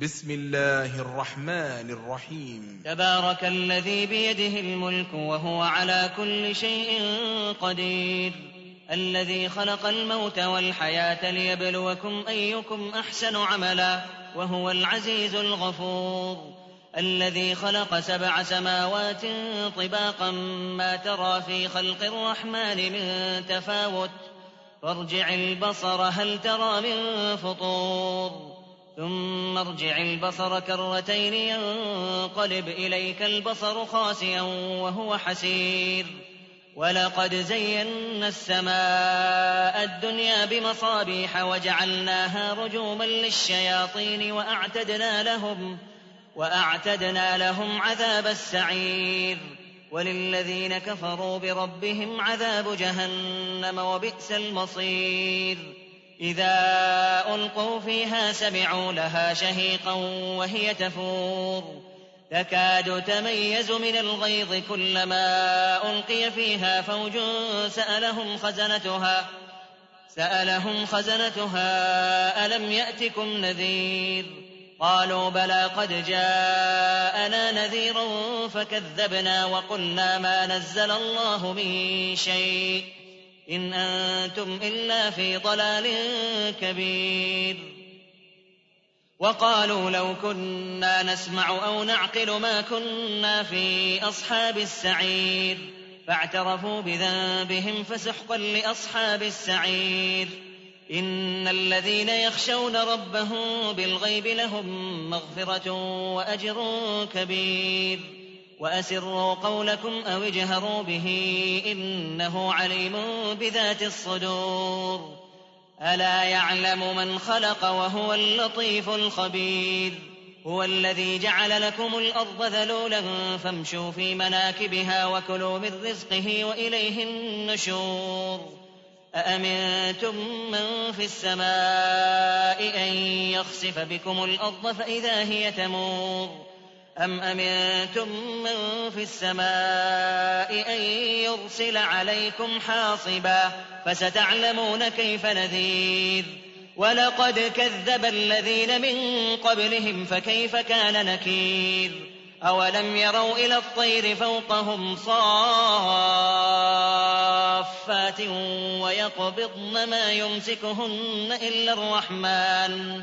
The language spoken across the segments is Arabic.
بسم الله الرحمن الرحيم. تبارك الذي بيده الملك وهو على كل شيء قدير. الذي خلق الموت والحياة ليبلوكم أيكم أحسن عملا وهو العزيز الغفور. الذي خلق سبع سماوات طباقا ما ترى في خلق الرحمن من تفاوت. فارجع البصر هل ترى من فطور. ثم ارجع البصر كرتين ينقلب إليك البصر خاسئا وهو حسير. ولقد زينا السماء الدنيا بمصابيح وجعلناها رجوما للشياطين وأعتدنا لهم وأعتدنا لهم عذاب السعير. وللذين كفروا بربهم عذاب جهنم وبئس المصير. إذا ألقوا فيها سمعوا لها شهيقا وهي تفور. تكاد تميز من الغيظ كلما ألقي فيها فوج سألهم خزنتها. سألهم خزنتها ألم يأتكم نذير؟ قالوا بلى قد جاءنا نذير فكذبنا وقلنا ما نزل الله من شيء. إن أنتم إلا في ضلال كبير. وقالوا لو كنا نسمع أو نعقل ما كنا في أصحاب السعير. فاعترفوا بذنبهم فسحقا لأصحاب السعير. إن الذين يخشون ربهم بالغيب لهم مغفرة وأجر كبير. وأسروا قولكم أو اجهروا به إنه عليم بذات الصدور. ألا يعلم من خلق وهو اللطيف الخبير. هو الذي جعل لكم الأرض ذلولا فامشوا في مناكبها وكلوا من رزقه وإليه النشور. أأمنتم من في السماء أن يخسف بكم الأرض فإذا هي تمور؟ أم أمنتم من في السماء أن يرسل عليكم حاصبا فستعلمون كيف نذير ولقد كذب الذين من قبلهم فكيف كان نكير أولم يروا إلى الطير فوقهم صافات ويقبضن ما يمسكهن إلا الرحمن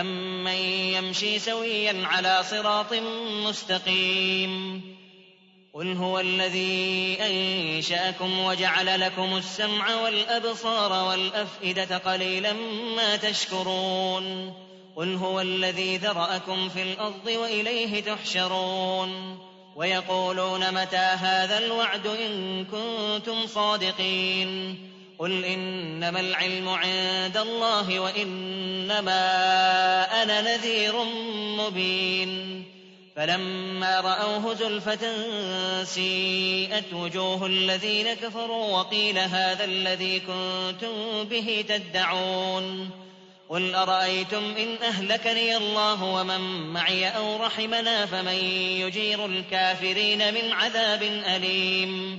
أمن يمشي سويا على صراط مستقيم قل هو الذي أنشأكم وجعل لكم السمع والأبصار والأفئدة قليلا ما تشكرون قل هو الذي ذرأكم في الأرض وإليه تحشرون ويقولون متى هذا الوعد إن كنتم صادقين قل إنما العلم عند الله وإنما أنا نذير مبين فلما رأوه زلفة سيئت وجوه الذين كفروا وقيل هذا الذي كنتم به تدعون قل أرأيتم إن أهلكني الله ومن معي أو رحمنا فمن يجير الكافرين من عذاب أليم